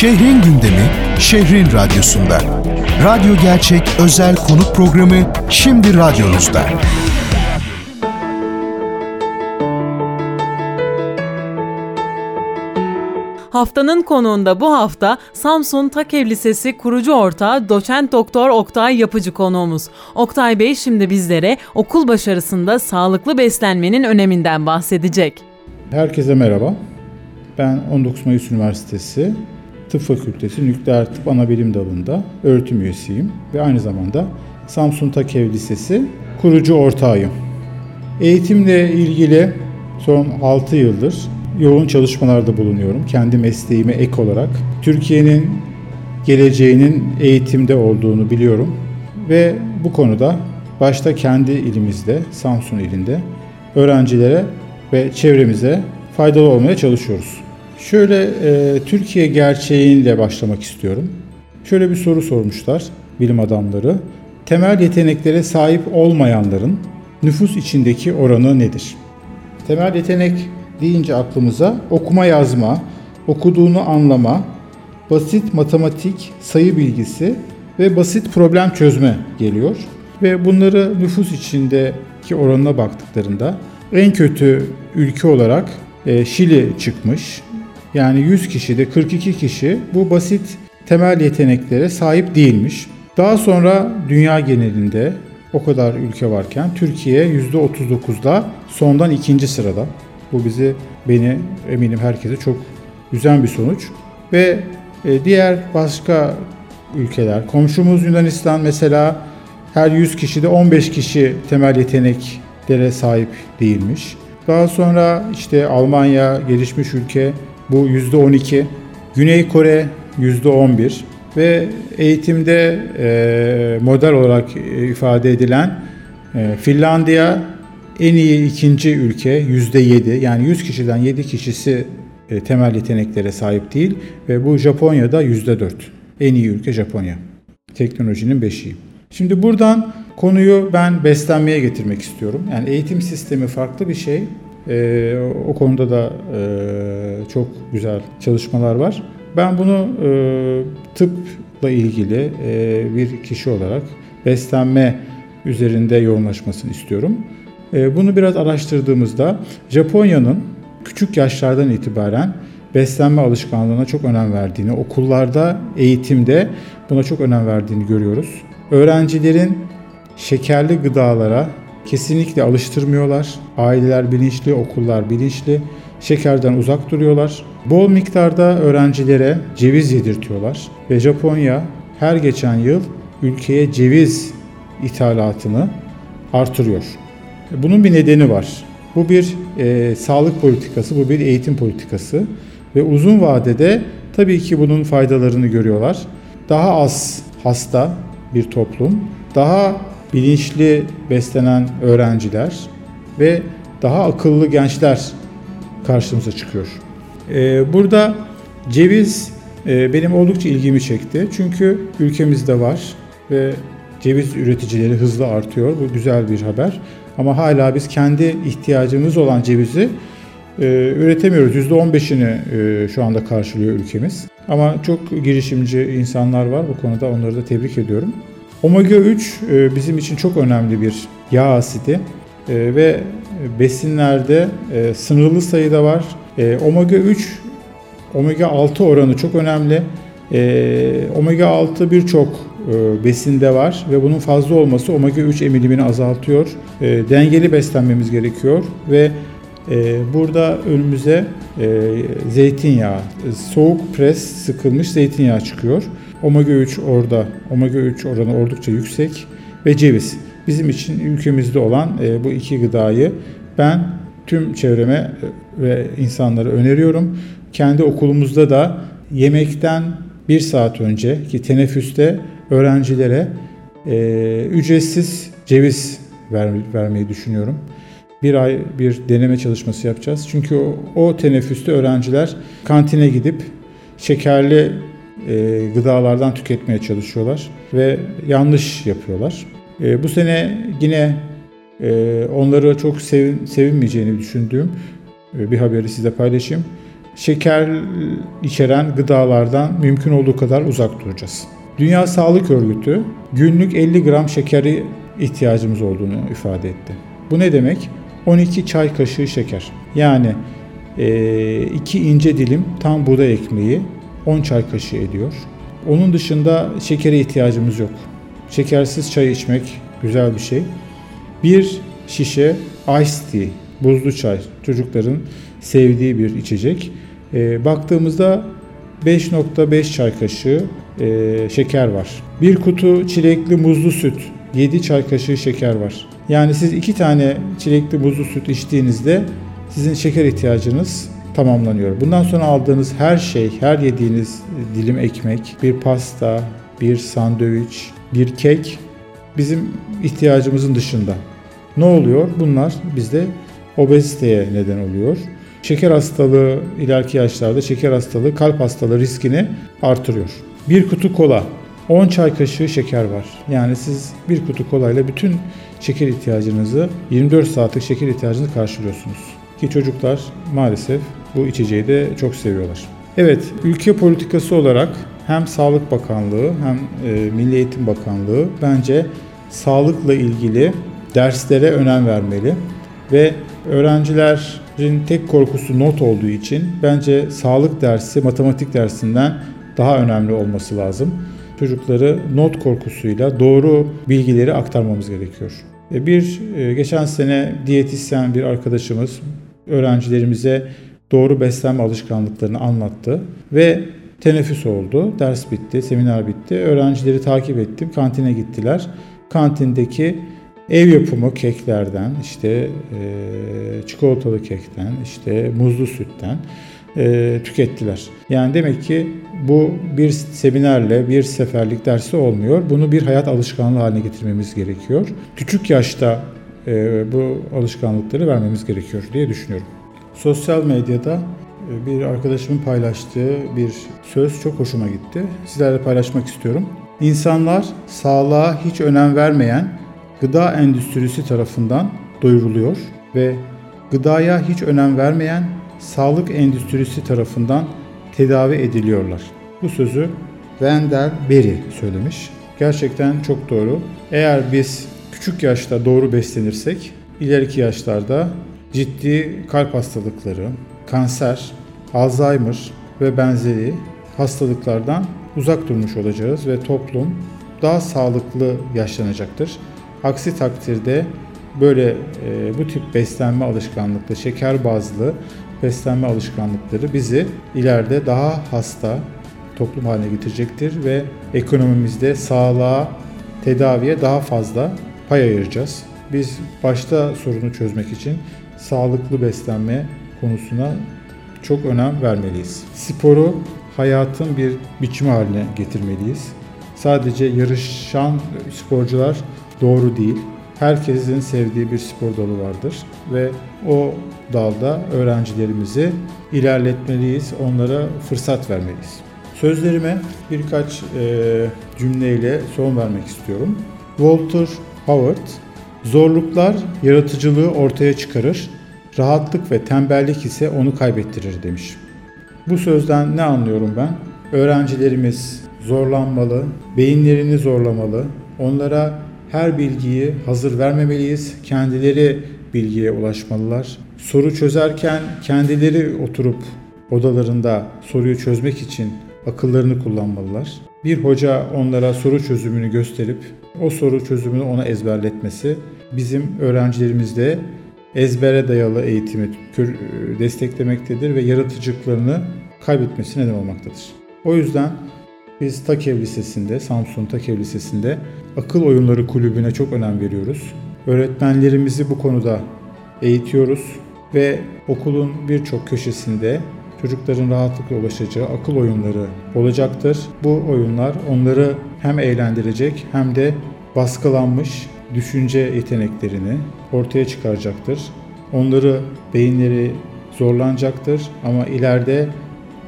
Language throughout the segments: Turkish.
Şehrin gündemi, şehrin radyosunda. Radyo Gerçek özel konuk programı şimdi radyonuzda. Haftanın konuğunda bu hafta Samsun Takev Lisesi kurucu ortağı doçent doktor Oktay Yapıcı konuğumuz. Oktay Bey şimdi bizlere okul başarısında sağlıklı beslenmenin öneminden bahsedecek. Herkese merhaba. Ben 19 Mayıs Üniversitesi Tıp Fakültesi Nükleer Tıp Anabilim Dalı'nda öğretim üyesiyim ve aynı zamanda Samsun Takev Lisesi kurucu ortağıyım. Eğitimle ilgili son 6 yıldır yoğun çalışmalarda bulunuyorum. Kendi mesleğime ek olarak. Türkiye'nin geleceğinin eğitimde olduğunu biliyorum ve bu konuda başta kendi ilimizde, Samsun ilinde öğrencilere ve çevremize faydalı olmaya çalışıyoruz. Şöyle e, Türkiye gerçeğiyle başlamak istiyorum. Şöyle bir soru sormuşlar bilim adamları. Temel yeteneklere sahip olmayanların nüfus içindeki oranı nedir? Temel yetenek deyince aklımıza okuma yazma, okuduğunu anlama, basit matematik, sayı bilgisi ve basit problem çözme geliyor. Ve bunları nüfus içindeki oranına baktıklarında en kötü ülke olarak e, Şili çıkmış. Yani 100 kişide 42 kişi bu basit temel yeteneklere sahip değilmiş. Daha sonra dünya genelinde o kadar ülke varken Türkiye %39'da sondan ikinci sırada. Bu bizi, beni, eminim herkese çok üzen bir sonuç. Ve e, diğer başka ülkeler, komşumuz Yunanistan mesela her 100 kişide 15 kişi temel yeteneklere sahip değilmiş. Daha sonra işte Almanya gelişmiş ülke bu %12, Güney Kore %11 ve eğitimde e, model olarak ifade edilen e, Finlandiya en iyi ikinci ülke yüzde yedi yani 100 kişiden 7 kişisi e, temel yeteneklere sahip değil ve bu Japonya'da yüzde dört. En iyi ülke Japonya. Teknolojinin beşiği. Şimdi buradan konuyu ben beslenmeye getirmek istiyorum. Yani eğitim sistemi farklı bir şey. Ee, o konuda da e, çok güzel çalışmalar var. Ben bunu e, tıpla ilgili e, bir kişi olarak beslenme üzerinde yoğunlaşmasını istiyorum. Ee, bunu biraz araştırdığımızda Japonya'nın küçük yaşlardan itibaren beslenme alışkanlığına çok önem verdiğini, okullarda, eğitimde buna çok önem verdiğini görüyoruz. Öğrencilerin şekerli gıdalara kesinlikle alıştırmıyorlar. Aileler bilinçli, okullar bilinçli. Şekerden uzak duruyorlar. Bol miktarda öğrencilere ceviz yedirtiyorlar ve Japonya her geçen yıl ülkeye ceviz ithalatını artırıyor. Bunun bir nedeni var. Bu bir e, sağlık politikası, bu bir eğitim politikası ve uzun vadede tabii ki bunun faydalarını görüyorlar. Daha az hasta bir toplum, daha bilinçli beslenen öğrenciler ve daha akıllı gençler karşımıza çıkıyor. Ee, burada ceviz e, benim oldukça ilgimi çekti. Çünkü ülkemizde var ve ceviz üreticileri hızlı artıyor. Bu güzel bir haber. Ama hala biz kendi ihtiyacımız olan cevizi e, üretemiyoruz. %15'ini e, şu anda karşılıyor ülkemiz. Ama çok girişimci insanlar var bu konuda onları da tebrik ediyorum. Omega 3 e, bizim için çok önemli bir yağ asidi e, ve besinlerde e, sınırlı sayıda var. Omega 3 omega 6 oranı çok önemli. Omega 6 birçok besinde var ve bunun fazla olması omega 3 emilimini azaltıyor. Dengeli beslenmemiz gerekiyor ve burada önümüze zeytinyağı, soğuk pres sıkılmış zeytinyağı çıkıyor. Omega 3 orada, omega 3 oranı oldukça yüksek ve ceviz. Bizim için ülkemizde olan bu iki gıdayı ben tüm çevreme ve insanlara öneriyorum. Kendi okulumuzda da yemekten bir saat önce ki teneffüste öğrencilere e, ücretsiz ceviz ver, vermeyi düşünüyorum. Bir ay bir deneme çalışması yapacağız. Çünkü o, o teneffüste öğrenciler kantine gidip şekerli e, gıdalardan tüketmeye çalışıyorlar ve yanlış yapıyorlar. E, bu sene yine e, onları çok sevin, sevinmeyeceğini düşündüğüm e, bir haberi size paylaşayım. şeker içeren gıdalardan mümkün olduğu kadar uzak duracağız. Dünya Sağlık Örgütü günlük 50 gram şekeri ihtiyacımız olduğunu ifade etti. Bu ne demek? 12 çay kaşığı şeker. Yani 2 ince dilim tam buğday ekmeği 10 çay kaşığı ediyor. Onun dışında şekere ihtiyacımız yok. Şekersiz çay içmek güzel bir şey. Bir şişe ice tea, buzlu çay çocukların sevdiği bir içecek. E, baktığımızda 5.5 çay kaşığı e, şeker var. Bir kutu çilekli muzlu süt, 7 çay kaşığı şeker var. Yani siz iki tane çilekli muzlu süt içtiğinizde sizin şeker ihtiyacınız tamamlanıyor. Bundan sonra aldığınız her şey, her yediğiniz dilim ekmek, bir pasta, bir sandviç, bir kek bizim ihtiyacımızın dışında. Ne oluyor? Bunlar bizde obeziteye neden oluyor. Şeker hastalığı ileriki yaşlarda şeker hastalığı, kalp hastalığı riskini artırıyor. Bir kutu kola, 10 çay kaşığı şeker var. Yani siz bir kutu kolayla bütün şeker ihtiyacınızı, 24 saatlik şeker ihtiyacınızı karşılıyorsunuz. Ki çocuklar maalesef bu içeceği de çok seviyorlar. Evet, ülke politikası olarak hem Sağlık Bakanlığı hem e, Milli Eğitim Bakanlığı bence sağlıkla ilgili derslere önem vermeli ve öğrencilerin tek korkusu not olduğu için bence sağlık dersi matematik dersinden daha önemli olması lazım. Çocukları not korkusuyla doğru bilgileri aktarmamız gerekiyor. E, bir e, geçen sene diyetisyen bir arkadaşımız öğrencilerimize doğru beslenme alışkanlıklarını anlattı ve teneffüs oldu. Ders bitti, seminer bitti. Öğrencileri takip ettim. Kantine gittiler. Kantindeki ev yapımı keklerden, işte e, çikolatalı kekten, işte muzlu sütten e, tükettiler. Yani demek ki bu bir seminerle, bir seferlik dersi olmuyor. Bunu bir hayat alışkanlığı haline getirmemiz gerekiyor. Küçük yaşta bu alışkanlıkları vermemiz gerekiyor diye düşünüyorum. Sosyal medyada e, bir arkadaşımın paylaştığı bir söz çok hoşuma gitti. Sizlerle paylaşmak istiyorum. İnsanlar sağlığa hiç önem vermeyen gıda endüstrisi tarafından doyuruluyor ve gıdaya hiç önem vermeyen sağlık endüstrisi tarafından tedavi ediliyorlar. Bu sözü Wendell Berry söylemiş. Gerçekten çok doğru. Eğer biz küçük yaşta doğru beslenirsek ileriki yaşlarda ciddi kalp hastalıkları, kanser, Alzheimer ve benzeri hastalıklardan uzak durmuş olacağız ve toplum daha sağlıklı yaşlanacaktır. Aksi takdirde böyle e, bu tip beslenme alışkanlıkları, şeker bazlı beslenme alışkanlıkları bizi ileride daha hasta toplum haline getirecektir ve ekonomimizde sağlığa, tedaviye daha fazla pay ayıracağız. Biz başta sorunu çözmek için sağlıklı beslenme konusuna çok önem vermeliyiz. Sporu hayatın bir biçimi haline getirmeliyiz. Sadece yarışan sporcular doğru değil. Herkesin sevdiği bir spor dalı vardır ve o dalda öğrencilerimizi ilerletmeliyiz, onlara fırsat vermeliyiz. Sözlerime birkaç e, cümleyle son vermek istiyorum. Walter Howard, zorluklar yaratıcılığı ortaya çıkarır, rahatlık ve tembellik ise onu kaybettirir demiş. Bu sözden ne anlıyorum ben? Öğrencilerimiz zorlanmalı, beyinlerini zorlamalı, onlara her bilgiyi hazır vermemeliyiz. Kendileri bilgiye ulaşmalılar. Soru çözerken kendileri oturup odalarında soruyu çözmek için akıllarını kullanmalılar. Bir hoca onlara soru çözümünü gösterip o soru çözümünü ona ezberletmesi bizim öğrencilerimizde ezbere dayalı eğitimi desteklemektedir ve yaratıcılıklarını kaybetmesine neden olmaktadır. O yüzden biz Takev Lisesi'nde, Samsun Takev Lisesi'nde akıl oyunları kulübüne çok önem veriyoruz. Öğretmenlerimizi bu konuda eğitiyoruz ve okulun birçok köşesinde çocukların rahatlıkla ulaşacağı akıl oyunları olacaktır. Bu oyunlar onları hem eğlendirecek hem de baskılanmış düşünce yeteneklerini ortaya çıkaracaktır. Onları beyinleri zorlanacaktır ama ileride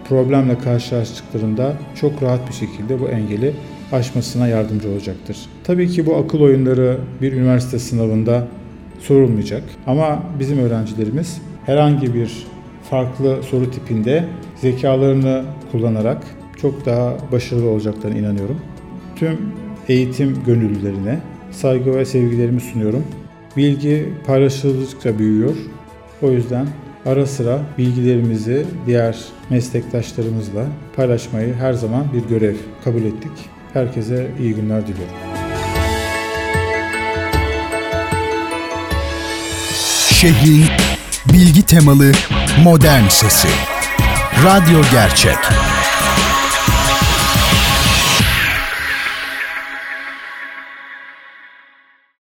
problemle karşılaştıklarında çok rahat bir şekilde bu engeli aşmasına yardımcı olacaktır. Tabii ki bu akıl oyunları bir üniversite sınavında sorulmayacak ama bizim öğrencilerimiz herhangi bir farklı soru tipinde zekalarını kullanarak çok daha başarılı olacaklarına inanıyorum. Tüm eğitim gönüllülerine saygı ve sevgilerimi sunuyorum. Bilgi paylaşıldıkça büyüyor. O yüzden ara sıra bilgilerimizi diğer meslektaşlarımızla paylaşmayı her zaman bir görev kabul ettik. Herkese iyi günler diliyorum. Şehrin bilgi temalı modern sesi. Radyo Gerçek.